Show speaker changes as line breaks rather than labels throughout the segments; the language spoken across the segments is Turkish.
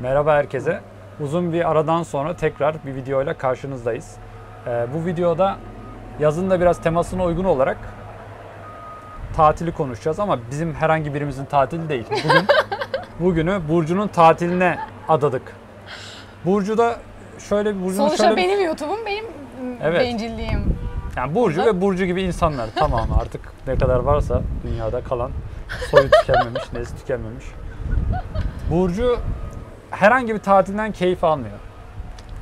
Merhaba herkese. Uzun bir aradan sonra tekrar bir videoyla karşınızdayız. Ee, bu videoda yazın da biraz temasına uygun olarak tatili konuşacağız ama bizim herhangi birimizin tatili değil. Bugün bugünü Burcu'nun tatiline adadık. Burcu da şöyle bir Burcu'nun
Sonuçta
şöyle
benim YouTube'um, benim m,
Evet.
bencilliğim.
yani Burcu
Burada-
ve Burcu gibi insanlar tamam artık ne kadar varsa dünyada kalan soyu tükenmemiş, nesli tükenmemiş. Burcu herhangi bir tatilden keyif almıyor.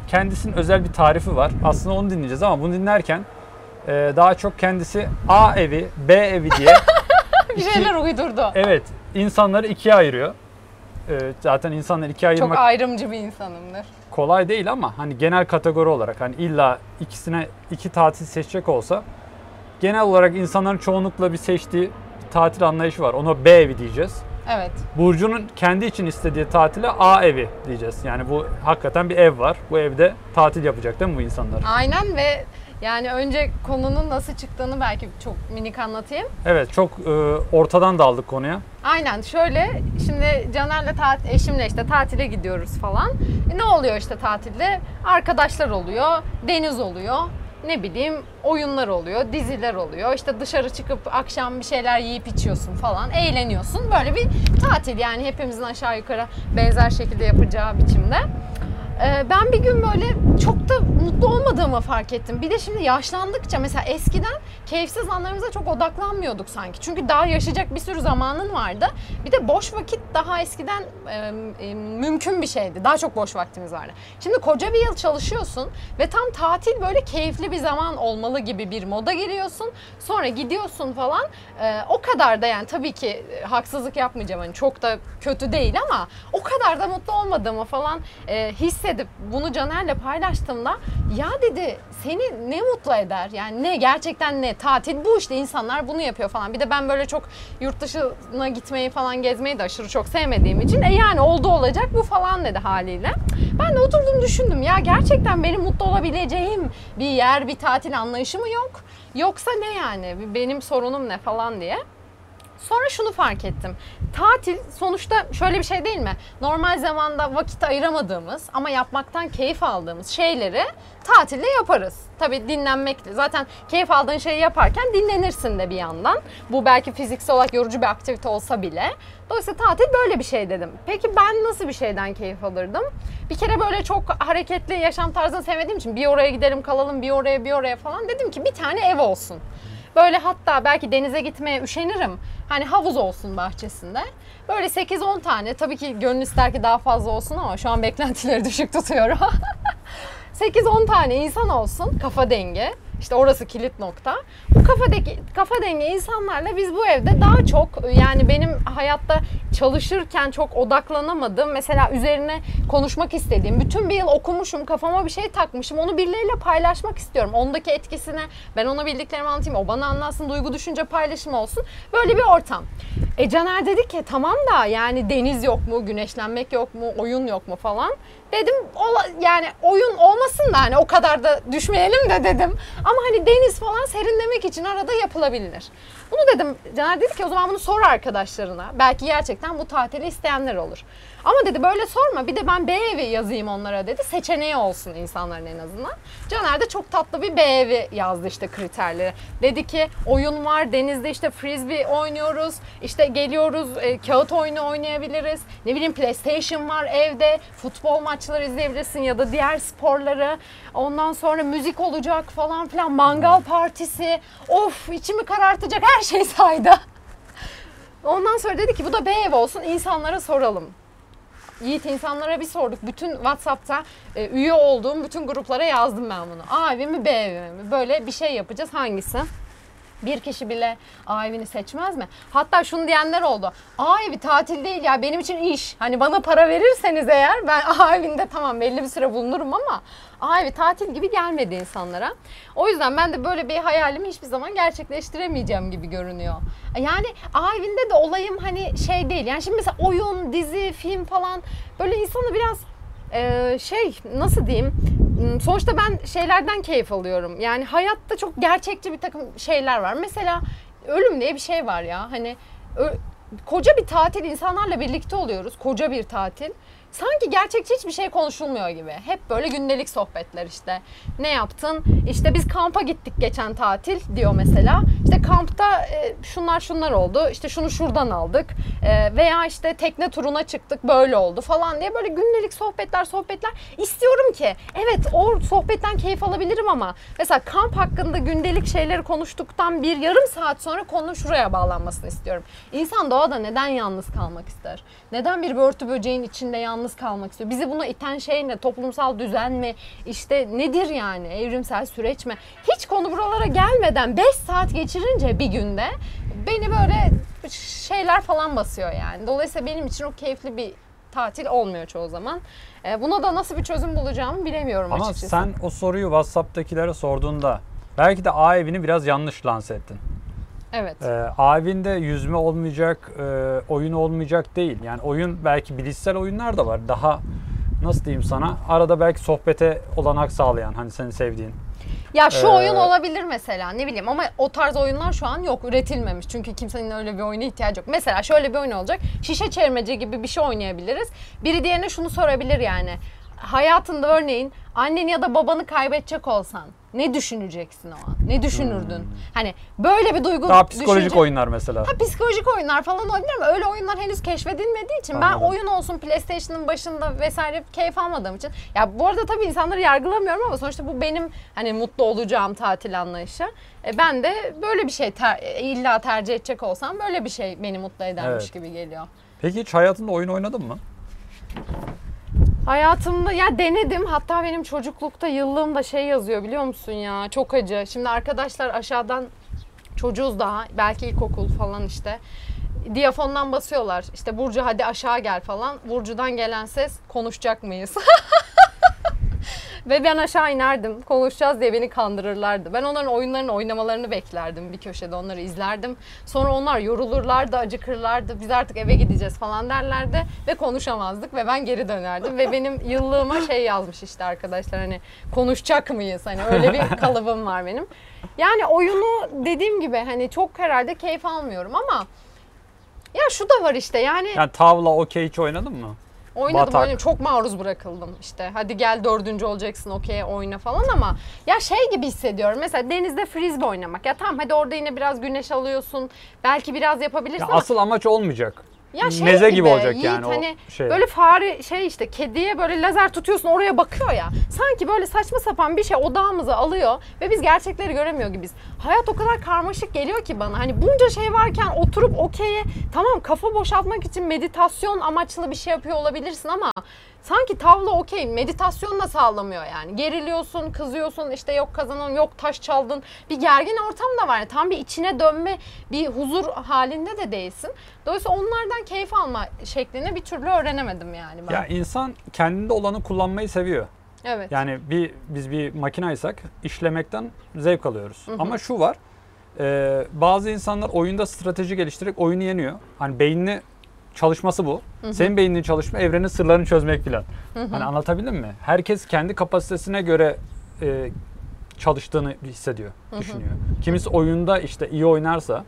Kendisinin özel bir tarifi var. Aslında onu dinleyeceğiz ama bunu dinlerken e, daha çok kendisi A evi, B evi diye
Bir şeyler uydurdu.
evet insanları ikiye ayırıyor. E, zaten insanları ikiye
Çok
ayırmak
ayrımcı bir insanımdır.
kolay değil ama hani genel kategori olarak hani illa ikisine iki tatil seçecek olsa genel olarak insanların çoğunlukla bir seçtiği tatil anlayışı var. Ona B evi diyeceğiz.
Evet.
Burcu'nun kendi için istediği tatile A evi diyeceğiz. Yani bu hakikaten bir ev var. Bu evde tatil yapacak değil mi bu insanlar?
Aynen ve yani önce konunun nasıl çıktığını belki çok minik anlatayım.
Evet çok e, ortadan daldık konuya.
Aynen şöyle şimdi Caner'le tat- eşimle işte tatile gidiyoruz falan. E, ne oluyor işte tatilde? Arkadaşlar oluyor, deniz oluyor, ne bileyim oyunlar oluyor, diziler oluyor. İşte dışarı çıkıp akşam bir şeyler yiyip içiyorsun falan, eğleniyorsun. Böyle bir tatil yani hepimizin aşağı yukarı benzer şekilde yapacağı biçimde. Ee, ben bir gün böyle çok da mutlu olmadığımı fark ettim. Bir de şimdi yaşlandıkça mesela eskiden keyifsiz anlarımıza çok odaklanmıyorduk sanki. Çünkü daha yaşayacak bir sürü zamanın vardı. Bir de boş vakit daha eskiden e, e, mümkün bir şeydi. Daha çok boş vaktimiz vardı. Şimdi koca bir yıl çalışıyorsun ve tam tatil böyle keyifli bir zaman olmalı gibi bir moda giriyorsun. Sonra gidiyorsun falan. Ee, o kadar da yani tabii ki e, haksızlık yapmayacağım. Hani çok da kötü değil ama o kadar da mutlu olmadığımı falan e, hissedip bunu Caner'le paylaştığımda ya dedi seni ne mutlu eder? Yani ne gerçekten ne? Tatil bu işte insanlar bunu yapıyor falan. Bir de ben böyle çok yurt dışına gitmeyi falan gezmeyi de aşırı çok sevmediğim için e yani oldu olacak bu falan dedi haliyle. Ben de oturdum düşündüm ya gerçekten benim mutlu olabileceğim bir yer, bir tatil anlayışı mı yok? Yoksa ne yani? Benim sorunum ne falan diye. Sonra şunu fark ettim. Tatil sonuçta şöyle bir şey değil mi? Normal zamanda vakit ayıramadığımız ama yapmaktan keyif aldığımız şeyleri tatilde yaparız. Tabii dinlenmekle. Zaten keyif aldığın şeyi yaparken dinlenirsin de bir yandan. Bu belki fiziksel olarak yorucu bir aktivite olsa bile. Dolayısıyla tatil böyle bir şey dedim. Peki ben nasıl bir şeyden keyif alırdım? Bir kere böyle çok hareketli yaşam tarzını sevmediğim için bir oraya gidelim kalalım bir oraya bir oraya falan dedim ki bir tane ev olsun. Böyle hatta belki denize gitmeye üşenirim. Hani havuz olsun bahçesinde. Böyle 8-10 tane. Tabii ki gönül ister ki daha fazla olsun ama şu an beklentileri düşük tutuyorum. 8-10 tane insan olsun kafa denge. İşte orası kilit nokta. Bu kafa denge, kafa denge insanlarla biz bu evde daha çok yani benim hayatta çalışırken çok odaklanamadığım mesela üzerine konuşmak istediğim bütün bir yıl okumuşum kafama bir şey takmışım onu birileriyle paylaşmak istiyorum. Ondaki etkisine ben ona bildiklerimi anlatayım o bana anlatsın duygu düşünce paylaşımı olsun böyle bir ortam. E Caner dedi ki tamam da yani deniz yok mu güneşlenmek yok mu oyun yok mu falan. Dedim ola, yani oyun olmasın da hani o kadar da düşmeyelim de dedim. Ama hani deniz falan serinlemek için arada yapılabilir. Bunu dedim Caner dedi ki o zaman bunu sor arkadaşlarına. Belki gerçekten bu tatili isteyenler olur. Ama dedi böyle sorma bir de ben B evi yazayım onlara dedi. Seçeneği olsun insanların en azından. Caner de çok tatlı bir B evi yazdı işte kriterleri. Dedi ki oyun var denizde işte frisbee oynuyoruz. işte geliyoruz e, kağıt oyunu oynayabiliriz. Ne bileyim PlayStation var evde. Futbol maçları izleyebilirsin ya da diğer sporları. Ondan sonra müzik olacak falan filan. Mangal partisi. Of içimi karartacak her şey saydı. Ondan sonra dedi ki bu da B ev olsun insanlara soralım. Yiğit insanlara bir sorduk. Bütün WhatsApp'ta e, üye olduğum bütün gruplara yazdım ben bunu. A evi mi B evi mi? Böyle bir şey yapacağız. Hangisi? Bir kişi bile A evini seçmez mi? Hatta şunu diyenler oldu. A evi tatil değil ya benim için iş. Hani bana para verirseniz eğer ben A evinde tamam belli bir süre bulunurum ama A evi tatil gibi gelmedi insanlara. O yüzden ben de böyle bir hayalimi hiçbir zaman gerçekleştiremeyeceğim gibi görünüyor. Yani A evinde de olayım hani şey değil. Yani şimdi mesela oyun, dizi, film falan böyle insanı biraz e, şey nasıl diyeyim sonuçta ben şeylerden keyif alıyorum. Yani hayatta çok gerçekçi bir takım şeyler var. Mesela ölüm diye bir şey var ya. Hani koca bir tatil insanlarla birlikte oluyoruz. Koca bir tatil. Sanki gerçekçi hiçbir şey konuşulmuyor gibi. Hep böyle gündelik sohbetler işte. Ne yaptın? İşte biz kampa gittik geçen tatil diyor mesela. İşte kampta e, şunlar şunlar oldu. İşte şunu şuradan aldık. E, veya işte tekne turuna çıktık böyle oldu falan diye böyle gündelik sohbetler sohbetler. İstiyorum ki evet o sohbetten keyif alabilirim ama mesela kamp hakkında gündelik şeyleri konuştuktan bir yarım saat sonra konu şuraya bağlanmasını istiyorum. İnsan doğada neden yalnız kalmak ister? Neden bir börtü böceğin içinde yalnız kalmak istiyor? Bizi buna iten şey ne? Toplumsal düzen mi? İşte nedir yani? Evrimsel süreç mi? Hiç konu buralara gelmeden 5 saat geçirince bir günde beni böyle şeyler falan basıyor yani. Dolayısıyla benim için o keyifli bir tatil olmuyor çoğu zaman. E, buna da nasıl bir çözüm bulacağımı bilemiyorum
Ama
açıkçası.
sen o soruyu WhatsApp'takilere sorduğunda belki de A evini biraz yanlış lanse ettin.
Evet.
Ee, A evinde yüzme olmayacak, e, oyun olmayacak değil. Yani oyun belki bilişsel oyunlar da var. Daha nasıl diyeyim sana? Arada belki sohbete olanak sağlayan hani senin sevdiğin.
Ya şu
Ee,
oyun olabilir mesela ne bileyim ama o tarz oyunlar şu an yok üretilmemiş. Çünkü kimsenin öyle bir oyuna ihtiyacı yok. Mesela şöyle bir oyun olacak. Şişe çevirmece gibi bir şey oynayabiliriz. Biri diğerine şunu sorabilir yani. Hayatında örneğin anneni ya da babanı kaybedecek olsan ne düşüneceksin o an? Ne düşünürdün? Hani böyle bir duygu
Hmm. Daha psikolojik
düşünce-
oyunlar mesela.
Ha, psikolojik oyunlar falan olabilir ama öyle oyunlar henüz keşfedilmediği için ben
Anladım.
oyun olsun PlayStation'ın başında vesaire keyif almadığım için ya bu arada tabii insanları yargılamıyorum ama sonuçta bu benim hani mutlu olacağım tatil anlayışı. E, ben de böyle bir şey ter- e, illa tercih edecek olsam böyle bir şey beni mutlu edermiş
Evet.
gibi geliyor.
Peki hiç hayatında oyun oynadın mı?
Hayatımda ya denedim hatta benim çocuklukta yıllığımda şey yazıyor biliyor musun ya çok acı. Şimdi arkadaşlar aşağıdan çocuğuz daha belki ilkokul falan işte. Diyafondan basıyorlar işte Burcu hadi aşağı gel falan. Burcu'dan gelen ses konuşacak mıyız? Ve ben aşağı inerdim. Konuşacağız diye beni kandırırlardı. Ben onların oyunlarını oynamalarını beklerdim bir köşede. Onları izlerdim. Sonra onlar yorulurlardı, acıkırlardı. Biz artık eve gideceğiz falan derlerdi. Ve konuşamazdık ve ben geri dönerdim. Ve benim yıllığıma şey yazmış işte arkadaşlar hani konuşacak mıyız? Hani öyle bir kalıbım var benim. Yani oyunu dediğim gibi hani çok herhalde keyif almıyorum ama ya şu da var işte yani
Yani tavla, okey hiç oynadın mı?
Oynadım
Batak.
oynadım. Çok maruz bırakıldım işte. Hadi gel dördüncü olacaksın okey oyna falan ama ya şey gibi hissediyorum. Mesela denizde frisbee oynamak. Ya tamam hadi orada yine biraz güneş alıyorsun. Belki biraz yapabilirsin
Ya
ama
asıl amaç olmayacak.
Ya şey
Meze gibi olacak
Yiğit,
yani
hani
şey.
Böyle fare şey işte kediye böyle lazer tutuyorsun oraya bakıyor ya. Sanki böyle saçma sapan bir şey odağımızı alıyor ve biz gerçekleri göremiyor gibiyiz. Hayat o kadar karmaşık geliyor ki bana. Hani bunca şey varken oturup okey'e tamam kafa boşaltmak için meditasyon amaçlı bir şey yapıyor olabilirsin ama sanki tavla okey meditasyon da sağlamıyor yani. Geriliyorsun, kızıyorsun işte yok kazanan yok taş çaldın. Bir gergin ortam da var. Yani tam bir içine dönme, bir huzur halinde de değilsin. Dolayısıyla onlardan keyif alma şeklini bir türlü öğrenemedim yani ben.
Ya insan kendinde olanı kullanmayı seviyor.
evet.
Yani bir biz bir makinaysak işlemekten zevk alıyoruz. Ama şu var. e, bazı insanlar oyunda strateji geliştirerek oyunu yeniyor. Hani beynini çalışması bu. Senin beyninin çalışma evrenin sırlarını çözmek falan. Hani anlatabildim mi? Herkes kendi kapasitesine göre e, çalıştığını hissediyor, düşünüyor. Kimisi oyunda işte iyi oynarsa,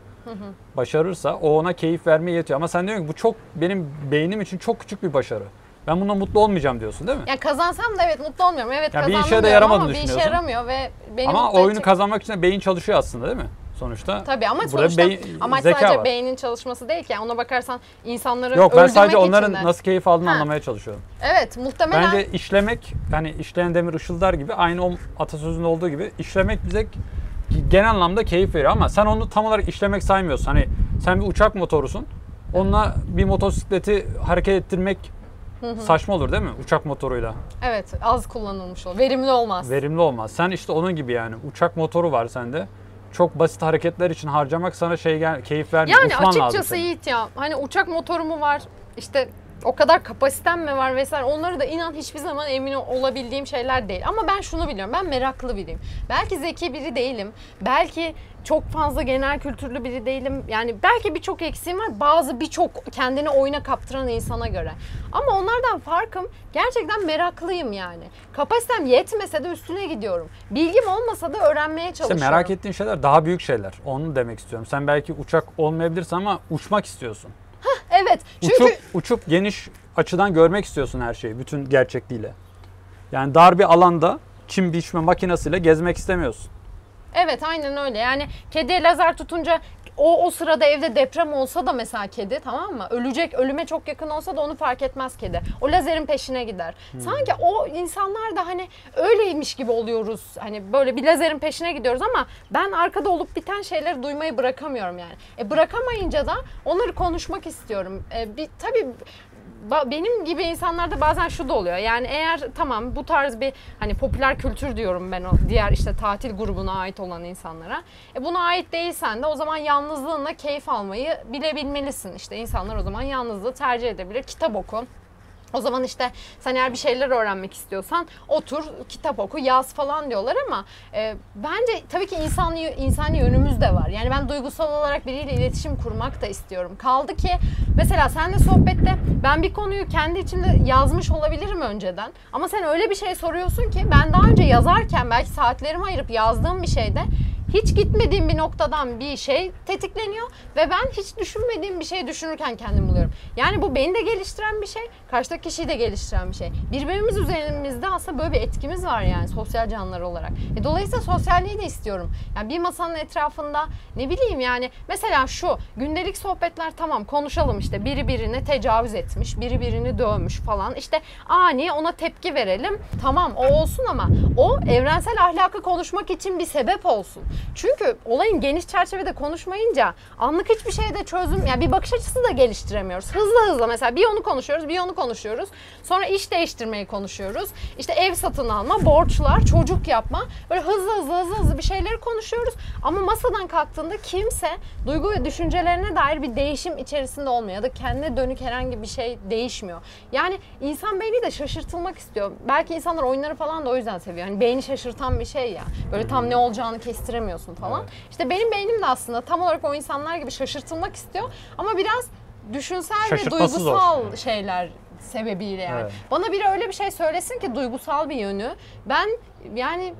başarırsa o ona keyif vermeye yetiyor. Ama sen diyorsun ki bu çok benim beynim için çok küçük bir başarı. Ben bundan mutlu olmayacağım diyorsun değil mi?
Ya kazansam da evet mutlu olmuyorum. Evet
Ya bir işe
kazandım
de yaramadığını
ama bir işe yaramıyor ve beni
Ama oyunu
edecek-
kazanmak için de beyin çalışıyor aslında değil mi? Sonuçta.
Tabii ama sonuçta
beyin-
amaç sadece
var.
beynin çalışması değil ki. Yani ona bakarsan insanları
Yok ben sadece onların
de.
nasıl keyif aldığını
Ha.
anlamaya çalışıyorum.
Evet muhtemelen
Bence işlemek hani işleyen demir ışıldar gibi aynı o atasözünde olduğu gibi işlemek bize genel anlamda keyif veriyor ama sen onu tam olarak işlemek saymıyorsun. Hani sen bir uçak motorusun. Onunla bir motosikleti hareket ettirmek saçma olur değil mi? Uçak motoruyla.
evet az kullanılmış o. Verimli olmaz.
Verimli olmaz. Sen işte onun gibi yani. Uçak motoru var sende. Çok basit hareketler için harcamak sana şey gel keyif vermiyor.
Yani
Uçman lazım
açıkçası
senin.
Yiğit ya hani uçak motoru mu var işte o kadar kapasitem mi var vesaire onları da inan hiçbir zaman emin olabildiğim şeyler değil. Ama ben şunu biliyorum ben meraklı biriyim. Belki zeki biri değilim. Belki çok fazla genel kültürlü biri değilim. Yani belki birçok eksiğim var. Bazı birçok kendini oyuna kaptıran insana göre. Ama onlardan farkım gerçekten meraklıyım yani. Kapasitem yetmese de üstüne gidiyorum. Bilgim olmasa da öğrenmeye
İşte
çalışıyorum.
merak ettiğin şeyler daha büyük şeyler. Onu demek istiyorum. Sen belki uçak olmayabilirsin ama uçmak istiyorsun.
Evet. Çünkü
Uçup, uçup geniş açıdan görmek istiyorsun her şeyi bütün gerçekliğiyle. Yani dar bir alanda çim biçme makinesiyle gezmek istemiyorsun.
Evet aynen öyle. Yani kediye lazer tutunca o o sırada evde deprem olsa da mesela kedi tamam mı? Ölecek, ölüme çok yakın olsa da onu fark etmez kedi. O lazerin peşine gider. Sanki o insanlar da hani öyleymiş gibi oluyoruz. Hani böyle bir lazerin peşine gidiyoruz ama ben arkada olup biten şeyleri duymayı bırakamıyorum yani. E bırakamayınca da onları konuşmak istiyorum. E, bir tabii benim gibi insanlarda bazen şu da oluyor. Yani eğer tamam bu tarz bir hani popüler kültür diyorum ben o diğer işte tatil grubuna ait olan insanlara. E buna ait değilsen de o zaman yalnızlığınla keyif almayı bilebilmelisin. İşte insanlar o zaman yalnızlığı tercih edebilir. Kitap oku. O zaman işte sen eğer bir şeyler öğrenmek istiyorsan otur kitap oku yaz falan diyorlar ama e, bence tabii ki insani, insani yönümüz de var. Yani ben duygusal olarak biriyle iletişim kurmak da istiyorum. Kaldı ki mesela seninle sohbette ben bir konuyu kendi içimde yazmış olabilirim önceden. Ama sen öyle bir şey soruyorsun ki ben daha önce yazarken belki saatlerimi ayırıp yazdığım bir şeyde hiç gitmediğim bir noktadan bir şey tetikleniyor ve ben hiç düşünmediğim bir şey düşünürken kendimi buluyorum. Yani bu beni de geliştiren bir şey, karşıdaki kişiyi de geliştiren bir şey. Birbirimiz üzerimizde aslında böyle bir etkimiz var yani sosyal canlılar olarak. E, dolayısıyla sosyalliği de istiyorum. Yani bir masanın etrafında ne bileyim yani mesela şu gündelik sohbetler tamam konuşalım işte biri birine tecavüz etmiş, biri birini dövmüş falan. İşte ani ona tepki verelim. Tamam o olsun ama o evrensel ahlakı konuşmak için bir sebep olsun. Çünkü olayın geniş çerçevede konuşmayınca anlık hiçbir şeyde çözüm, yani bir bakış açısı da geliştiremiyoruz. Hızlı hızlı mesela bir onu konuşuyoruz, bir onu konuşuyoruz. Sonra iş değiştirmeyi konuşuyoruz. İşte ev satın alma, borçlar, çocuk yapma. Böyle hızlı hızlı hızlı hızlı bir şeyleri konuşuyoruz. Ama masadan kalktığında kimse duygu ve düşüncelerine dair bir değişim içerisinde olmuyor. Ya da kendine dönük herhangi bir şey değişmiyor. Yani insan beyni de şaşırtılmak istiyor. Belki insanlar oyunları falan da o yüzden seviyor. Hani beyni şaşırtan bir şey ya. Böyle tam ne olacağını kestiremiyorsun falan.
Evet.
İşte benim beynim de aslında tam olarak o insanlar gibi şaşırtılmak istiyor. Ama biraz düşünsel ve
Şaşırtması zor.
duygusal şeyler sebebiyle yani.
Evet.
Bana biri öyle bir şey söylesin ki duygusal bir yönü. Ben yani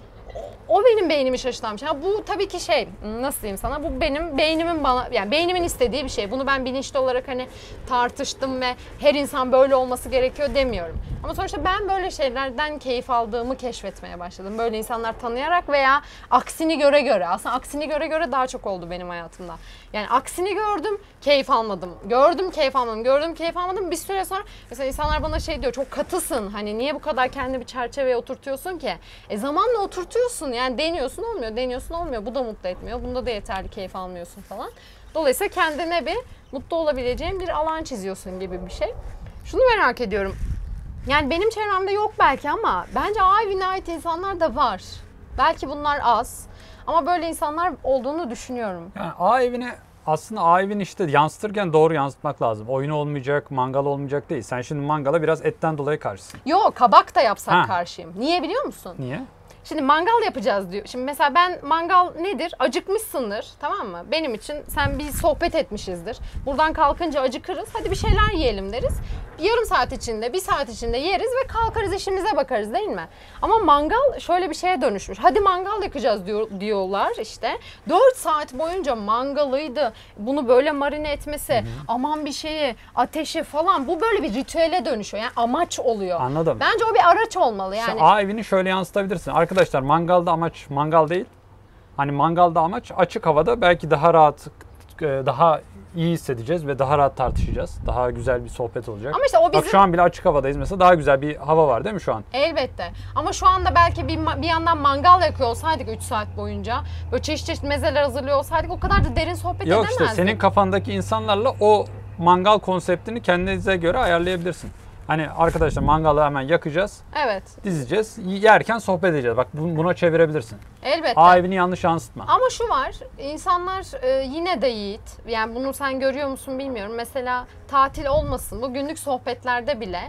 o benim beynimi şaşırtan bir bu tabii ki şey nasıl diyeyim sana bu benim beynimin bana yani beynimin istediği bir şey. Bunu ben bilinçli olarak hani tartıştım ve her insan böyle olması gerekiyor demiyorum. Ama sonuçta ben böyle şeylerden keyif aldığımı keşfetmeye başladım. Böyle insanlar tanıyarak veya aksini göre göre. Aslında aksini göre göre daha çok oldu benim hayatımda. Yani aksini gördüm, keyif almadım. Gördüm, keyif almadım. Gördüm, keyif almadım. Bir süre sonra mesela insanlar bana şey diyor. Çok katısın. Hani niye bu kadar kendini bir çerçeveye oturtuyorsun ki? E zamanla oturtuyorsun. Yani deniyorsun olmuyor, deniyorsun olmuyor. Bu da mutlu etmiyor. Bunda da yeterli keyif almıyorsun falan. Dolayısıyla kendine bir mutlu olabileceğin bir alan çiziyorsun gibi bir şey. Şunu merak ediyorum. Yani benim çevremde yok belki ama bence A evine ait insanlar da var. Belki bunlar az. Ama böyle insanlar olduğunu düşünüyorum.
Yani A evini aslında A evini işte yansıtırken doğru yansıtmak lazım. Oyun olmayacak, mangal olmayacak değil. Sen şimdi mangala biraz etten dolayı karşısın.
Yok kabak da yapsak
Ha.
karşıyım. Niye biliyor musun?
Niye?
Şimdi mangal yapacağız diyor. Şimdi mesela ben mangal nedir? Acıkmışsındır tamam mı? Benim için sen bir sohbet etmişizdir. Buradan kalkınca acıkırız. Hadi bir şeyler yiyelim deriz. Yarım saat içinde, bir saat içinde yeriz ve kalkarız işimize bakarız değil mi? Ama mangal şöyle bir şeye dönüşmüş. Hadi mangal yakacağız diyor, diyorlar işte. 4 saat boyunca mangalıydı. Bunu böyle marine etmesi, aman bir şeyi, ateşi falan bu böyle bir ritüele dönüşüyor. Yani amaç oluyor.
Anladım.
Bence o bir araç olmalı yani.
İşte A evini şöyle yansıtabilirsin. Arkadaşlar mangalda amaç mangal değil. Hani mangalda amaç açık havada belki daha rahat, e, daha iyi hissedeceğiz ve daha rahat tartışacağız. Daha güzel bir sohbet olacak.
Ama işte o bizim
Bak şu an bile açık havadayız mesela daha güzel bir hava var değil mi şu an?
Elbette. Ama şu anda belki bir, bir yandan mangal yakıyor olsaydık 3 saat boyunca, böyle çeşit çeşit mezeler hazırlıyor olsaydık o kadar da derin sohbet
Yok işte
edemezdik.
senin kafandaki insanlarla o mangal konseptini kendinize göre ayarlayabilirsin. Hani arkadaşlar mangalı hemen yakacağız,
Evet,
dizeceğiz, yerken sohbet edeceğiz. Bak bu- buna çevirebilirsin.
elbette.
A evini yanlış yansıtma.
Ama şu var, insanlar e, yine de yiğit. Yani bunu sen görüyor musun bilmiyorum. Mesela tatil olmasın, bu günlük sohbetlerde bile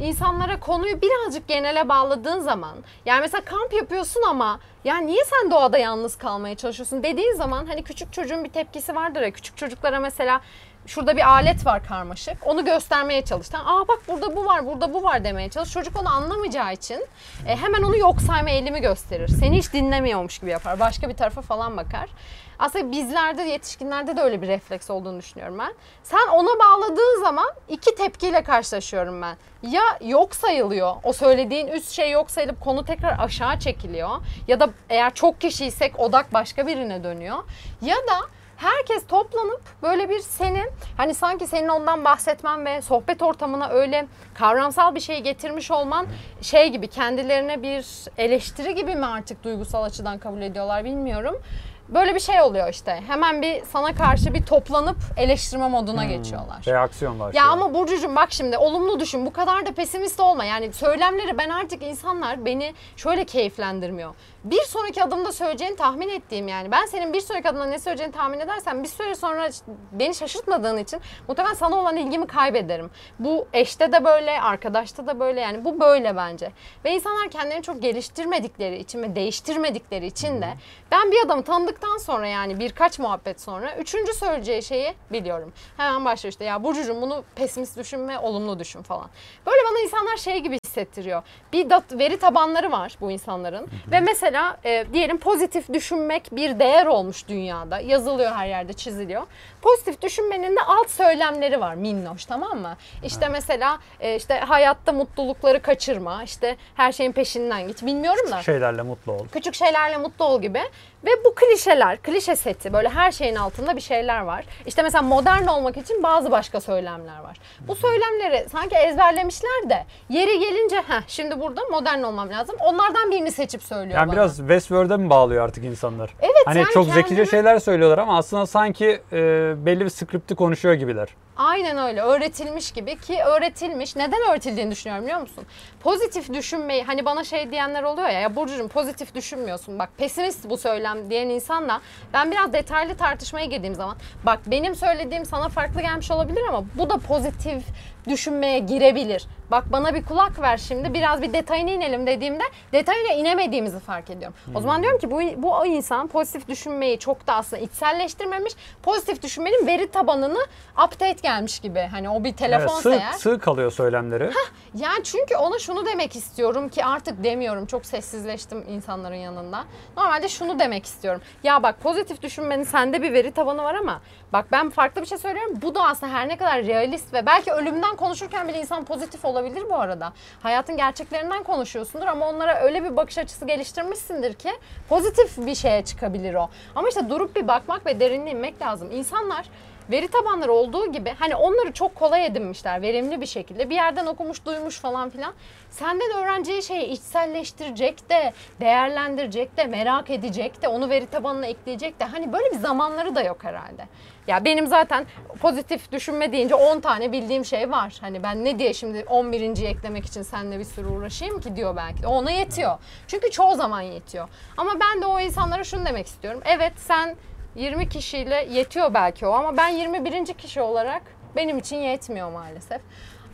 insanlara konuyu birazcık genele bağladığın zaman, yani mesela kamp yapıyorsun ama ya niye sen doğada yalnız kalmaya çalışıyorsun dediğin zaman hani küçük çocuğun bir tepkisi vardır ya. Küçük çocuklara mesela şurada bir alet var karmaşık. Onu göstermeye çalıştı. Aa bak burada bu var, burada bu var demeye çalış. Çocuk onu anlamayacağı için e, hemen onu yok sayma eğilimi gösterir. Seni hiç dinlemiyormuş gibi yapar. Başka bir tarafa falan bakar. Aslında bizlerde, yetişkinlerde de öyle bir refleks olduğunu düşünüyorum ben. Sen ona bağladığın zaman iki tepkiyle karşılaşıyorum ben. Ya yok sayılıyor, o söylediğin üst şey yok sayılıp konu tekrar aşağı çekiliyor. Ya da eğer çok kişiysek odak başka birine dönüyor. Ya da herkes toplanıp böyle bir senin hani sanki senin ondan bahsetmen ve sohbet ortamına öyle kavramsal bir şey getirmiş olman şey gibi kendilerine bir eleştiri gibi mi artık duygusal açıdan kabul ediyorlar bilmiyorum. Böyle bir şey oluyor işte. Hemen bir sana karşı bir toplanıp eleştirme moduna geçiyorlar.
Reaksiyon başlıyor.
Ya ama Burcucuğum bak şimdi olumlu düşün. Bu kadar da pesimist olma. Yani söylemleri ben artık insanlar beni şöyle keyiflendirmiyor. Bir sonraki adımda söyleyeceğini tahmin ettiğim yani. Ben senin bir sonraki adımda ne söyleyeceğini tahmin edersem bir süre sonra beni şaşırtmadığın için muhtemelen sana olan ilgimi kaybederim. Bu eşte de böyle, arkadaşta da böyle yani bu böyle bence. Ve insanlar kendilerini çok geliştirmedikleri için ve değiştirmedikleri için de ben bir adamı tanıdıktan sonra yani birkaç muhabbet sonra üçüncü söyleyeceği şeyi biliyorum. Hemen başlıyor işte ya Burcucuğum bunu pesimist düşünme, olumlu düşün falan. Böyle bana insanlar şey gibi hissettiriyor. Bir veri tabanları var bu insanların ve mesela e, diyelim pozitif düşünmek bir değer olmuş dünyada. Yazılıyor her yerde, çiziliyor. Pozitif düşünmenin de alt söylemleri var minnoş tamam mı? İşte mesela e, işte hayatta mutlulukları kaçırma, işte her şeyin peşinden git. Bilmiyorum da
Şeylerle mutlu ol.
küçük şeylerle mutlu ol gibi. Ve bu klişeler, klişe seti böyle her şeyin altında bir şeyler var. İşte mesela modern olmak için bazı başka söylemler var. Bu söylemleri sanki ezberlemişler de yeri gelince ha şimdi burada modern olmam lazım. Onlardan birini seçip söylüyor
Yani
bana.
biraz Westworld'e mi bağlıyor artık insanlar?
Evet,
Hani
yani
çok zekice
kendini-
şeyler söylüyorlar ama aslında sanki e, belli bir skripti konuşuyor gibiler.
Aynen öyle öğretilmiş gibi ki öğretilmiş. Neden öğretildiğini düşünüyorum biliyor musun? Pozitif düşünmeyi hani bana şey diyenler oluyor ya ya Burcu'cum pozitif düşünmüyorsun. Bak pesimist bu söylem diyen insanla ben biraz detaylı tartışmaya girdiğim zaman bak benim söylediğim sana farklı gelmiş olabilir ama bu da pozitif düşünmeye girebilir. Bak bana bir kulak ver şimdi biraz bir detayına inelim dediğimde detayına inemediğimizi fark ediyorum. O zaman diyorum ki bu, bu insan pozitif düşünmeyi çok da aslında içselleştirmemiş. Pozitif düşünmenin veri tabanını update gelmiş gibi. Hani o bir
Evet,
telefonsa
sığ,
eğer.
sığ kalıyor söylemleri.
Yani çünkü ona şunu demek istiyorum ki artık demiyorum. Çok sessizleştim insanların yanında. Normalde şunu demek istiyorum. Ya bak pozitif düşünmenin sende bir veri tabanı var ama bak ben farklı bir şey söylüyorum. Bu da aslında her ne kadar realist ve belki ölümden konuşurken bile insan pozitif olabilir bu arada. Hayatın gerçeklerinden konuşuyorsundur ama onlara öyle bir bakış açısı geliştirmişsindir ki pozitif bir şeye çıkabilir o. Ama işte durup bir bakmak ve derinliğe inmek lazım. İnsanlar veri tabanları olduğu gibi hani onları çok kolay edinmişler verimli bir şekilde bir yerden okumuş duymuş falan filan senden öğreneceği şeyi içselleştirecek de değerlendirecek de merak edecek de onu veri tabanına ekleyecek de hani böyle bir zamanları da yok herhalde. Ya benim zaten pozitif düşünme deyince 10 tane bildiğim şey var. Hani ben ne diye şimdi 11.yi eklemek için seninle bir sürü uğraşayım ki diyor belki de. Ona yetiyor. Çünkü çoğu zaman yetiyor. Ama ben de o insanlara şunu demek istiyorum. Evet sen 20 kişiyle yetiyor belki o ama ben 21. kişi olarak benim için yetmiyor maalesef.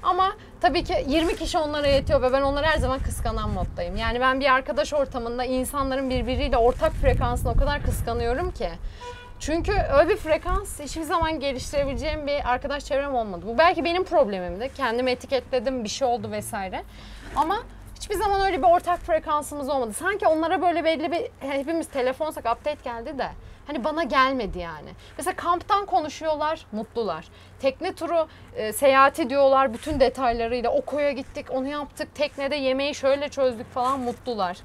Ama tabii ki 20 kişi onlara yetiyor ve ben onları her zaman kıskanan moddayım. Yani ben bir arkadaş ortamında insanların birbiriyle ortak frekansını o kadar kıskanıyorum ki. Çünkü öyle bir frekans hiçbir zaman geliştirebileceğim bir arkadaş çevrem olmadı. Bu belki benim problemimdi. Kendimi etiketledim, bir şey oldu vesaire. Ama hiçbir zaman öyle bir ortak frekansımız olmadı. Sanki onlara böyle belli bir hepimiz telefonsak update geldi de hani bana gelmedi yani. Mesela kamptan konuşuyorlar, mutlular. Tekne turu e, seyahati diyorlar bütün detaylarıyla. O koya gittik, onu yaptık. Teknede yemeği şöyle çözdük falan mutlular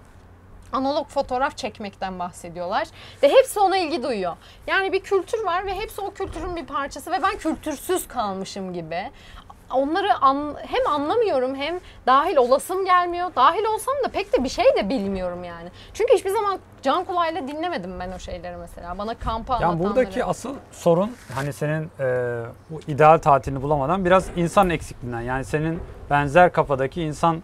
analog fotoğraf çekmekten bahsediyorlar ve hepsi ona ilgi duyuyor. Yani bir kültür var ve hepsi o kültürün bir parçası ve ben kültürsüz kalmışım gibi. Onları an- hem anlamıyorum hem dahil olasım gelmiyor. Dahil olsam da pek de bir şey de bilmiyorum yani. Çünkü hiçbir zaman can kulağıyla dinlemedim ben o şeyleri mesela. Bana kampa
Yani
anlatanları.
buradaki asıl sorun hani senin e, bu ideal tatilini bulamadan biraz insan eksikliğinden. Yani senin benzer kafadaki insan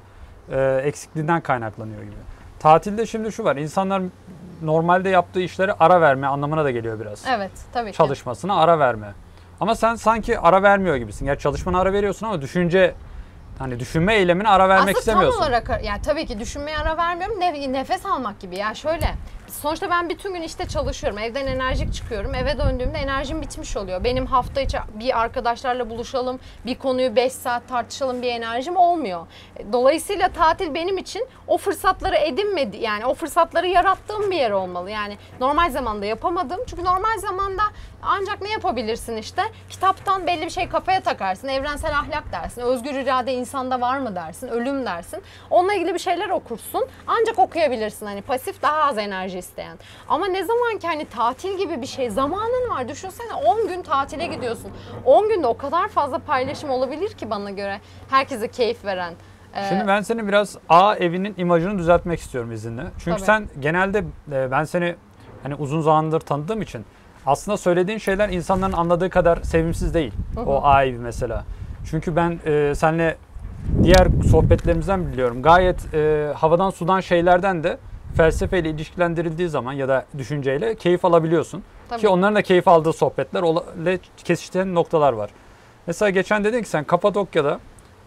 e, eksikliğinden kaynaklanıyor gibi. Tatilde şimdi şu var. insanlar normalde yaptığı işlere ara verme anlamına da geliyor biraz.
Evet tabii ki.
Çalışmasına ara verme. Ama sen sanki ara vermiyor gibisin. Gerçi çalışmana ara veriyorsun ama düşünce hani düşünme eylemine ara vermek
Aslında
istemiyorsun.
tam olarak yani tabii ki düşünmeye ara vermiyorum. Ne- nefes almak gibi. Ya şöyle sonuçta ben bütün gün işte çalışıyorum. Evden enerjik çıkıyorum. Eve döndüğümde enerjim bitmiş oluyor. Benim hafta içi bir arkadaşlarla buluşalım, bir konuyu 5 saat tartışalım bir enerjim olmuyor. Dolayısıyla tatil benim için o fırsatları edinmedi yani o fırsatları yarattığım bir yer olmalı. Yani normal zamanda yapamadım. Çünkü normal zamanda ancak ne yapabilirsin işte? Kitaptan belli bir şey kafaya takarsın. Evrensel ahlak dersin. Özgür irade insanda var mı dersin. Ölüm dersin. Onunla ilgili bir şeyler okursun. Ancak okuyabilirsin. Hani pasif daha az enerji isteyen. Ama ne zaman ki hani tatil gibi bir şey zamanın var. Düşünsene 10 gün tatile gidiyorsun. 10 günde o kadar fazla paylaşım olabilir ki bana göre. Herkese keyif veren. Ee,
Şimdi ben seni biraz A evinin imajını düzeltmek istiyorum izinle. Çünkü
Tabii.
sen genelde e, ben seni hani uzun zamandır tanıdığım için aslında söylediğin şeyler insanların anladığı kadar sevimsiz değil.
Hı hı.
O A evi mesela. Çünkü ben e, seninle diğer sohbetlerimizden biliyorum. Gayet e, havadan sudan şeylerden de felsefeyle ilişkilendirildiği zaman ya da düşünceyle keyif alabiliyorsun.
Tabii.
Ki onların da keyif aldığı sohbetler ola- ile kesiştiğin noktalar var. Mesela geçen dedin ki sen Kapadokya'da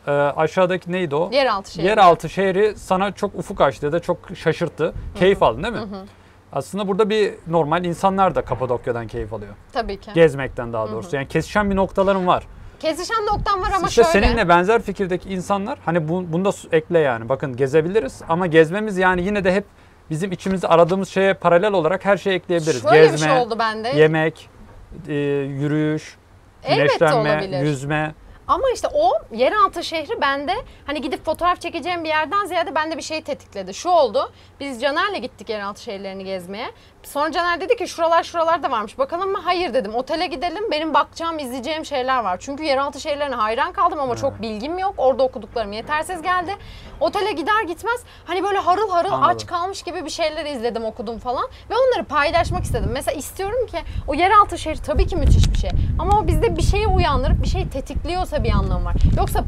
e, aşağıdaki neydi o?
Yeraltı şey.
Yeraltı şehri sana çok ufuk açtı ya da çok şaşırttı. Keyif aldın değil mi?
Hı hı.
Aslında burada bir normal insanlar da Kapadokya'dan keyif alıyor.
Tabii ki.
Gezmekten daha doğrusu. Yani kesişen bir noktaların var.
Kesişen noktam var ama
işte
şöyle.
seninle benzer fikirdeki insanlar hani bu, bunu da ekle yani. Bakın gezebiliriz ama gezmemiz yani yine de hep bizim içimizde aradığımız şeye paralel olarak her şeyi ekleyebiliriz.
Şöyle
Gezme,
bir şey oldu bende.
yemek, e, yürüyüş, güneşlenme, yüzme.
Ama işte o yeraltı şehri bende hani gidip fotoğraf çekeceğim bir yerden ziyade bende bir şey tetikledi. Şu oldu. Biz Caner'le gittik yeraltı şehirlerini gezmeye. Sonra Caner dedi ki şuralar şuralar da varmış. Bakalım mı? Hayır dedim. Otele gidelim. Benim bakacağım, izleyeceğim şeyler var. Çünkü yeraltı şehirlerine hayran kaldım ama çok bilgim yok. Orada okuduklarım yetersiz geldi. Otele gider gitmez hani böyle harıl harıl
Anladım.
aç kalmış gibi bir şeyler izledim, okudum falan ve onları paylaşmak istedim. Mesela istiyorum ki o yeraltı şehri tabii ki müthiş bir şey. Ama o bizde bir şeyi uyandırıp bir şey tetikliyorsa bir anlamı var. Yoksa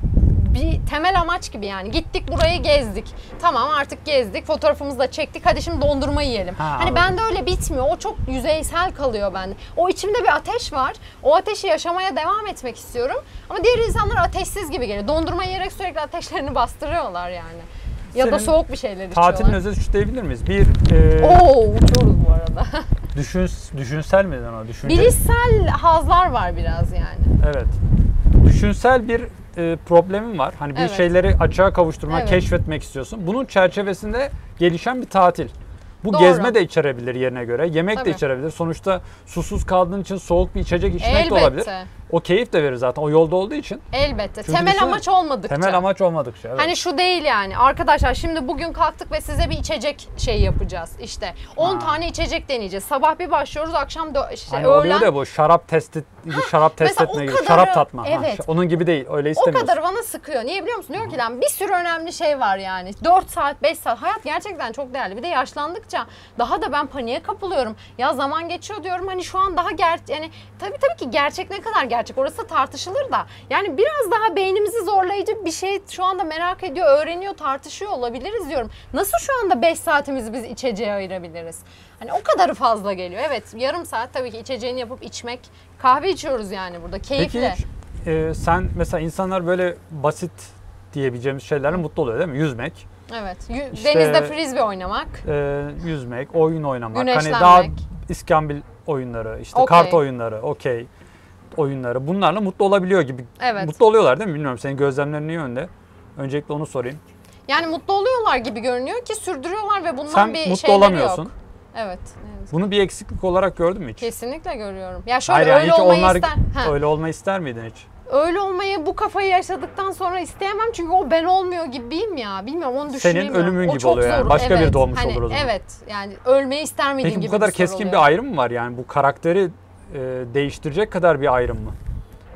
bir temel amaç gibi yani. Gittik burayı gezdik. Tamam artık gezdik. Fotoğrafımızı da çektik. Hadi şimdi dondurma yiyelim.
Ha,
hani
anladım.
bende öyle bitmiyor. O çok yüzeysel kalıyor bende. O içimde bir ateş var. O ateşi yaşamaya devam etmek istiyorum. Ama diğer insanlar ateşsiz gibi geliyor. Dondurma yiyerek sürekli ateşlerini bastırıyorlar yani. Ya da
Senin
soğuk bir şeyler içiyorlar.
Tatilin özeti şu diyebilir miyiz? Bir e,
Oo uçuyoruz bu arada.
düşün, düşünsel mi ona? Düşünce,
Bilişsel hazlar var biraz yani.
Evet. Düşünsel bir e, problemin var. Hani bir
Evet.
şeyleri açığa kavuşturmak,
Evet.
keşfetmek istiyorsun. Bunun çerçevesinde gelişen bir tatil. Bu
Doğru.
gezme de içerebilir yerine göre. Yemek
Tabii.
de içerebilir. Sonuçta susuz kaldığın için soğuk bir içecek içmek de
Elbette.
olabilir. O keyif de verir zaten o yolda olduğu için.
Elbette.
Çünkü
Temel amaç olmadıkça.
Temel amaç olmadıkça. Evet.
Hani şu değil yani. Arkadaşlar şimdi bugün kalktık ve size bir içecek şey yapacağız. İşte 10
Ha.
tane içecek deneyeceğiz. Sabah bir başlıyoruz, akşam da işte
hani
öğlen
oluyor da bu şarap testi, şarap test
o
etme gibi,
kadarı-
şarap tatma. Ha,
evet.
ş- onun gibi değil. Öyle
o
istemiyorsun.
kadar bana sıkıyor. Niye biliyor musun? Diyor ki lan bir sürü önemli şey var yani. 4 saat, 5 saat. Hayat gerçekten çok değerli. Bir de yaşlandıkça daha da ben paniğe kapılıyorum. Ya zaman geçiyor diyorum. Hani şu an daha ger yani tabii tabii ki gerçek ne kadar gerçek orası tartışılır da. Yani biraz daha beynimizi zorlayıcı bir şey şu anda merak ediyor, öğreniyor, tartışıyor olabiliriz diyorum. Nasıl şu anda 5 saatimizi biz içeceğe ayırabiliriz? Hani o kadarı fazla geliyor. Evet yarım saat tabii ki içeceğini yapıp içmek. Kahve içiyoruz yani burada keyifle.
Peki e, sen mesela insanlar böyle basit diyebileceğimiz şeylerle mutlu oluyor değil mi? Yüzmek,
Evet. Yü-
İşte-
Denizde frisbee oynamak.
e, yüzmek, oyun oynamak, hani
Güneşlenmek.
daha iskambil oyunları, işte
Okey.
kart oyunları, okey oyunları bunlarla mutlu olabiliyor gibi.
Evet.
Mutlu oluyorlar değil mi? Bilmiyorum senin gözlemlerin ne yönde? Öncelikle onu sorayım.
Yani mutlu oluyorlar gibi görünüyor ki sürdürüyorlar ve bundan
Sen
bir
mutlu olamıyorsun.
yok. Evet. evet.
Bunu bir eksiklik olarak gördün mü hiç?
Kesinlikle görüyorum. Ya şöyle
Hayır yani
öyle
hiç
olmayı
onlar
ister. Ha,
öyle olmayı ister miydin hiç?
öyle olmayı bu kafayı yaşadıktan sonra isteyemem çünkü o ben olmuyor gibiyim ya. Bilmiyorum onu
Senin
düşünemiyorum.
ölümün
O
gibi oluyor yani.
zor.
Başka
Evet.
doğmuş
Hani
olur o zaman.
Evet. Yani ölmeyi ister miydin
Peki
gibi
bu kadar
bir
keskin
oluyor.
bir ayrım mı var yani? Bu karakteri değiştirecek kadar bir ayrım mı?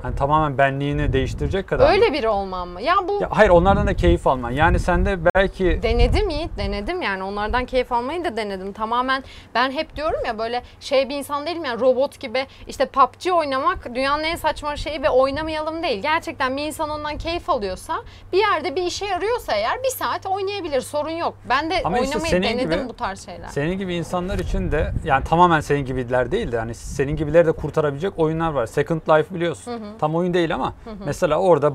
Hani tamamen benliğini değiştirecek kadar?
Öyle biri olmam mı? Ya bu
Ya hayır onlardan da keyif alman. Yani sende belki
Denedim Yiğit, denedim yani onlardan keyif almayı da denedim. Tamamen ben hep diyorum ya böyle şey bir insan değilim yani robot gibi işte PUBG oynamak dünyanın en saçma şeyi ve oynamayalım değil. Gerçekten bir insan ondan keyif alıyorsa bir yerde bir işe yarıyorsa eğer bir saat oynayabilir sorun yok. Ben de
Ama işte
oynamayı
senin
denedim
gibi-
bu tarz şeyler.
senin gibi insanlar için de yani tamamen senin gibiler değil de hani senin gibileri de kurtarabilecek oyunlar var. Second Life biliyorsun. Tam oyun değil ama mesela orada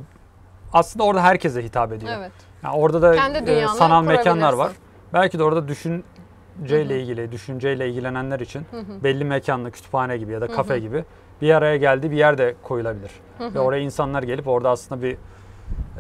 aslında orada herkese hitap ediyor.
Evet.
Yani orada da e, sanal mekanlar var. Belki de orada düşün eğlenceyle ilgili, düşünceyle ilgilenenler için belli mekanlı, kütüphane gibi ya da kafe gibi bir araya geldiği bir yer de koyulabilir. Ve oraya insanlar gelip orada aslında bir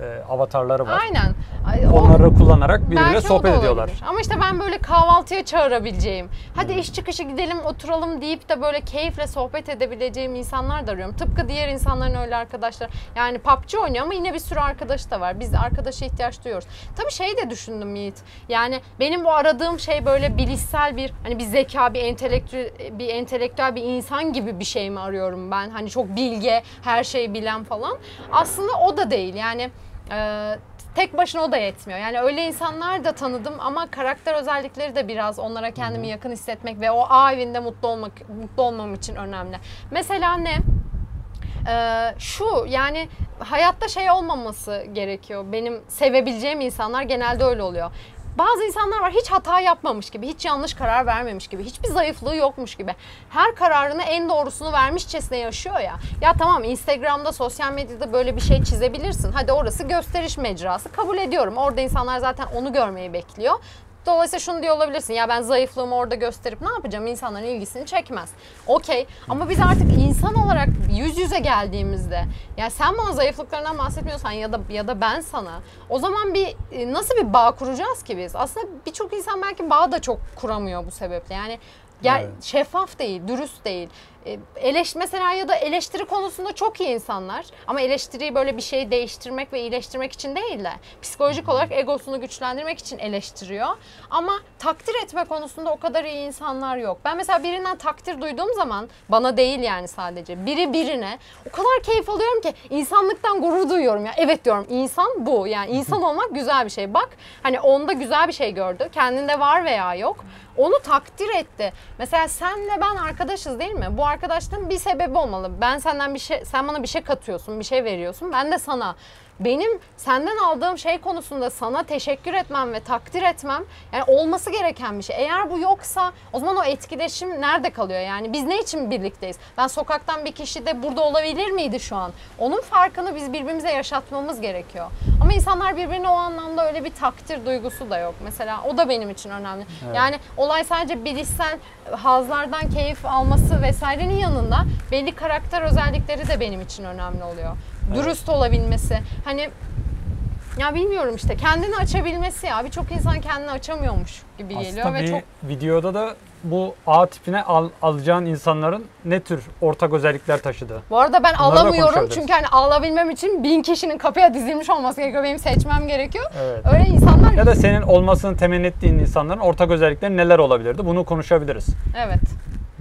e, avatarları var.
Aynen. Ay, o-
Onları kullanarak birbiriyle
o
sohbet ediyorlar.
Ama işte ben böyle kahvaltıya çağırabileceğim, hadi iş çıkışı gidelim oturalım deyip de böyle keyifle sohbet edebileceğim insanlar da arıyorum. Tıpkı diğer insanların öyle arkadaşlar. Yani PUBG oynuyor ama yine bir sürü arkadaşı da var. Biz arkadaşa ihtiyaç duyuyoruz. Tabii şey de düşündüm Yiğit. Yani benim bu aradığım şey böyle bilişsel bir hani bir zeka, bir entelektüel bir entelektüel bir insan gibi bir şey mi arıyorum ben? Hani çok bilge, her şeyi bilen falan. Aslında o da değil. Yani ee, tek başına o da yetmiyor. Yani öyle insanlar da tanıdım ama karakter özellikleri de biraz onlara kendimi yakın hissetmek ve o A evinde mutlu olmak mutlu olmam için önemli. Mesela ne? Ee, şu yani hayatta şey olmaması gerekiyor. Benim sevebileceğim insanlar genelde öyle oluyor. Bazı insanlar var hiç hata yapmamış gibi, hiç yanlış karar vermemiş gibi, hiçbir zayıflığı yokmuş gibi. Her kararını en doğrusunu vermişçesine yaşıyor ya. Ya tamam Instagram'da, sosyal medyada böyle bir şey çizebilirsin. Hadi orası gösteriş mecrası. Kabul ediyorum. Orada insanlar zaten onu görmeyi bekliyor. Dolayısıyla şunu diyor olabilirsin. Ya ben zayıflığımı orada gösterip ne yapacağım? İnsanların ilgisini çekmez. Okey. Ama biz artık insan olarak yüz yüze geldiğimizde ya sen bana zayıflıklarından bahsetmiyorsan ya da ya da ben sana o zaman bir e, nasıl bir bağ kuracağız ki biz? Aslında birçok insan belki bağ da çok kuramıyor bu sebeple. Yani Ger-
Evet.
şeffaf değil, dürüst değil. E, Eleş mesela ya da eleştiri konusunda çok iyi insanlar ama eleştiriyi böyle bir şey değiştirmek ve iyileştirmek için değil de psikolojik olarak egosunu güçlendirmek için eleştiriyor. Ama takdir etme konusunda o kadar iyi insanlar yok. Ben mesela birinden takdir duyduğum zaman bana değil yani sadece biri birine o kadar keyif alıyorum ki insanlıktan gurur duyuyorum ya. Evet diyorum insan bu yani insan olmak güzel bir şey. Bak hani onda güzel bir şey gördü. Kendinde var veya yok. Onu takdir etti. Mesela senle ben arkadaşız değil mi? Bu arkadaşlığın bir sebebi olmalı. Ben senden bir şey, sen bana bir şey katıyorsun, bir şey veriyorsun. Ben de sana. Benim senden aldığım şey konusunda sana teşekkür etmem ve takdir etmem yani olması gereken bir şey. Eğer bu yoksa o zaman o etkileşim nerede kalıyor? Yani biz ne için birlikteyiz? Ben sokaktan bir kişi de burada olabilir miydi şu an? Onun farkını biz birbirimize yaşatmamız gerekiyor. Ama insanlar birbirine o anlamda öyle bir takdir duygusu da yok. Mesela o da benim için önemli.
Evet.
Yani olay sadece bilişsel hazlardan keyif alması vesairenin yanında belli karakter özellikleri de benim için önemli oluyor. Dürüst olabilmesi. Hani ya bilmiyorum işte kendini açabilmesi ya. Birçok insan kendini açamıyormuş gibi geliyor
Aslında
ve
bir
çok
videoda da bu A tipine al, alacağın insanların ne tür ortak özellikler taşıdığı.
Bu arada ben
Bunları
alamıyorum çünkü hani alabilmem için bin kişinin kapıya dizilmiş olması gerekiyor. Benim seçmem gerekiyor.
Evet.
Öyle insanlar
Ya da senin olmasını temenni ettiğin insanların ortak özellikleri neler olabilirdi? Bunu konuşabiliriz.
evet.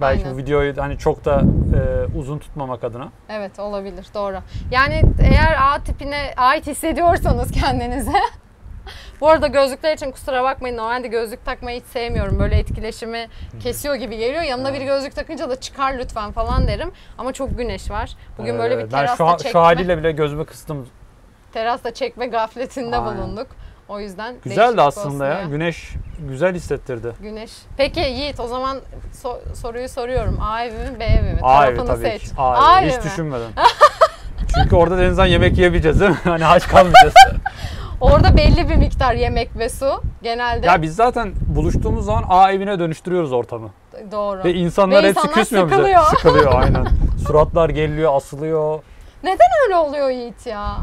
Belki
Aynen.
bu videoyu hani çok da e, uzun tutmamak adına.
Evet olabilir doğru. Yani eğer A tipine ait hissediyorsanız kendinize Bu arada gözlükler için kusura bakmayın. Normalde gözlük takmayı hiç sevmiyorum. Böyle etkileşimi kesiyor gibi geliyor. Yanına bir gözlük takınca da çıkar lütfen falan derim. Ama çok güneş var. Bugün böyle bir
ben
terasta
şu, ha-
çekme,
şu haliyle bile gözümü kıstım.
terasta çekme gafletinde
Aynen.
bulunduk. O yüzden
Güzeldi aslında
olsun
ya. Güneş güzel hissettirdi.
Güneş. Peki Yiğit o zaman so- soruyu soruyorum. A evi mi B evi mi?
A evi
Tarafını
tabii
seç.
ki. A
A
evi. Hiç
mi?
düşünmedim. Çünkü orada denizden yemek yiyebileceğiz değil mi? Hani aç kalmayacağız.
Orada belli bir miktar yemek ve su. Genelde
ya biz zaten buluştuğumuz zaman A evine dönüştürüyoruz ortamı.
doğru.
Ve insanlar
Ve
hepsi
insanlar
küsmüyor bize.
sıkılıyor.
Sıkılıyor aynen. Suratlar geriliyor, asılıyor.
Neden öyle oluyor Yiğit ya?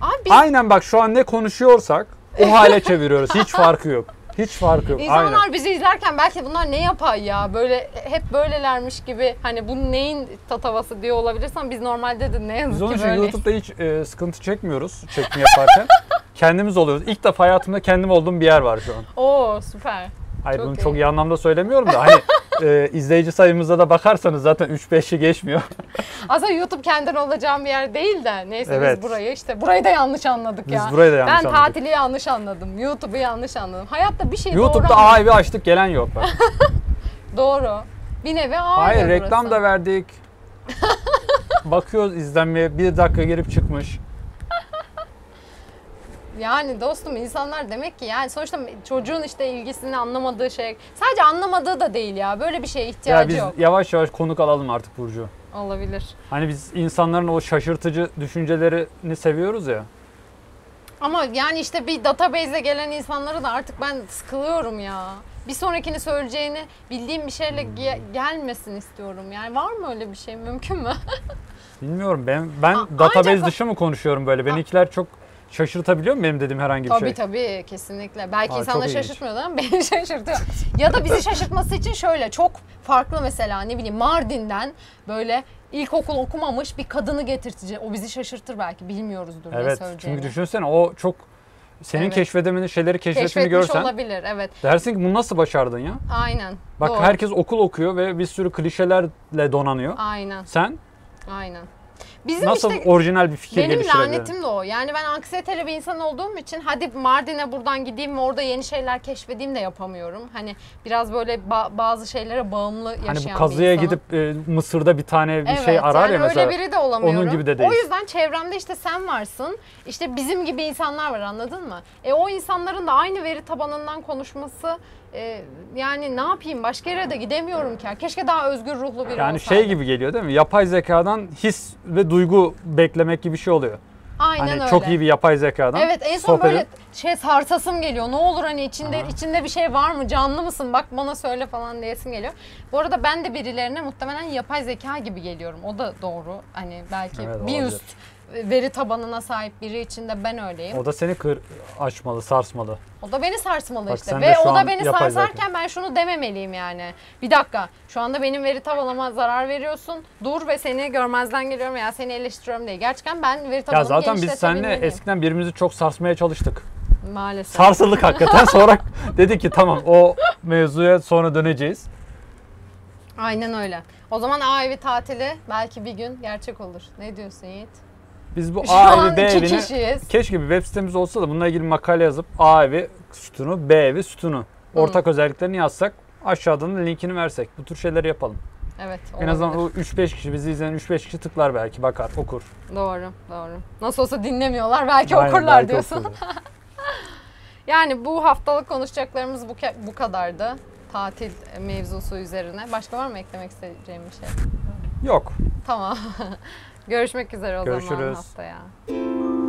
Abi biz
Aynen bak şu an ne konuşuyorsak o hale çeviriyoruz. Hiç farkı yok. Hiç farkı yok.
İnsanlar
Aynen.
bizi izlerken belki bunlar ne yapay ya böyle hep böylelermiş gibi hani bu neyin tatavası diyor olabilirsen biz normalde de ne yazık
Biz onun
ki
için
böyleyiz.
YouTube'da hiç e, sıkıntı çekmiyoruz çekim yaparken. Kendimiz oluyoruz. İlk defa hayatımda kendim olduğum bir yer var şu an.
Oo süper.
Hayır
Çok
bunu
iyi.
çok iyi anlamda söylemiyorum da hani e, izleyici sayımıza da bakarsanız zaten 3-5'i geçmiyor.
Aslında YouTube kendin olacağım bir yer değil de neyse
Evet.
biz burayı işte burayı da yanlış anladık
Biz
ya.
burayı da yanlış
ben
anladık.
tatili yanlış anladım. YouTube'u yanlış anladım. Hayatta bir şey
YouTube'da
doğru
A evi açtık gelen yok bak.
Doğru. Bir nevi A
Hayır reklam
burası.
da verdik. Bakıyoruz izlenmeye bir dakika girip çıkmış.
Yani dostum insanlar demek ki yani sonuçta çocuğun işte ilgisini anlamadığı şey sadece anlamadığı da değil ya böyle bir şeye
Ya
ihtiyacı
biz
yok.
yavaş yavaş konuk alalım artık Burcu.
Olabilir.
Hani biz insanların o şaşırtıcı düşüncelerini seviyoruz ya.
Ama yani işte bir database'e gelen insanları da artık ben sıkılıyorum ya. bir sonrakini söyleyeceğini bildiğim bir şeyle ge- gelmesin istiyorum. Yani var mı öyle bir şey? Mümkün mü?
Bilmiyorum ben ben
A-
database
ancak-
dışı mı konuşuyorum böyle? Benimkiler çok şaşırtabiliyor mu benim dediğim herhangi bir
tabii
şey?
tabii kesinlikle. Belki
Aa,
insanları şaşırtmıyordur ama beni şaşırtıyor. ya da bizi şaşırtması için şöyle çok farklı mesela ne bileyim Mardin'den böyle ilkokul okumamış bir kadını getirtici. O bizi şaşırtır belki bilmiyoruzdur ne
Evet.
söyleyeceğini.
Çünkü düşünsene o çok senin
Evet.
keşfedemenin şeyleri keşfettiğini
Keşfetmiş
görsen
olabilir evet.
dersin ki bunu nasıl başardın ya?
Aynen.
Bak
Doğru.
herkes okul okuyor ve bir sürü klişelerle donanıyor.
Aynen.
Sen
Aynen. Bizim
nasıl
işte
orijinal bir fikir
benim lanetim de o. Yani ben anksiyeteli bir insan olduğum için hadi Mardin'e buradan gideyim ve orada yeni şeyler keşfedeyim de yapamıyorum. Hani biraz böyle ba- bazı şeylere bağımlı yaşayan
Hani bu
bir
kazıya
insanım.
gidip e, Mısır'da bir tane bir
Evet,
şey arar
yani
ya mesela.
öyle biri de olamıyorum.
onun gibi de
O
değilsin.
yüzden çevremde işte sen varsın. İşte bizim gibi insanlar var anladın mı? E o insanların da aynı veri tabanından konuşması e, yani ne yapayım başka yere de gidemiyorum ki. Keşke daha özgür ruhlu biri
Yani
olsaydı.
şey gibi geliyor değil mi? Yapay zekadan his ve duygu beklemek gibi bir şey oluyor.
Aynen
hani
öyle.
çok iyi bir yapay zekadan.
Evet en son
sohbet
böyle şey sarsasım geliyor. Ne olur hani içinde
Aha.
içinde bir şey var mı? Canlı mısın? Bak bana söyle falan diyesim geliyor. Bu arada ben de birilerine muhtemelen yapay zeka gibi geliyorum. O da doğru. Hani belki
Evet,
bir
olabilir.
üst veri tabanına sahip biri için de ben öyleyim.
O da seni kır açmalı, sarsmalı.
O da beni sarsmalı
Bak
işte. Ve o da beni sarsarken ben şunu dememeliyim yani. Bir dakika şu anda benim veri tabanıma zarar veriyorsun. Dur ve seni görmezden geliyorum veya seni eleştiriyorum diye. Gerçekten ben veri
Ya
tabanımı
zaten biz seninle eskiden birbirimizi çok sarsmaya çalıştık.
Maalesef.
Sarsıldık hakikaten. Sonra dedik ki tamam o mevzuya sonra döneceğiz.
Aynen öyle. O zaman A evi tatili belki bir gün gerçek olur. Ne diyorsun Yiğit?
Biz bu
Şu
A evi, B evini
kişiyiz.
keşke bir web sitemiz olsa da bununla ilgili makale yazıp A evi sütunu, B evi sütunu ortak özelliklerini yazsak aşağıdan da linkini versek. Bu tür şeyleri yapalım.
Evet
En
olabilir.
azından o 3-5 kişi bizi izleyen 3-5 kişi tıklar belki bakar okur.
Doğru doğru. Nasıl olsa dinlemiyorlar belki
Aynen,
okurlar
belki
diyorsun.
okurlar.
Yani bu haftalık konuşacaklarımız bu, bu kadardı. Tatil mevzusu üzerine. Başka var mı eklemek isteyeceğim bir şey?
Yok.
Tamam. Görüşmek üzere o
Görüşürüz.
zaman haftaya.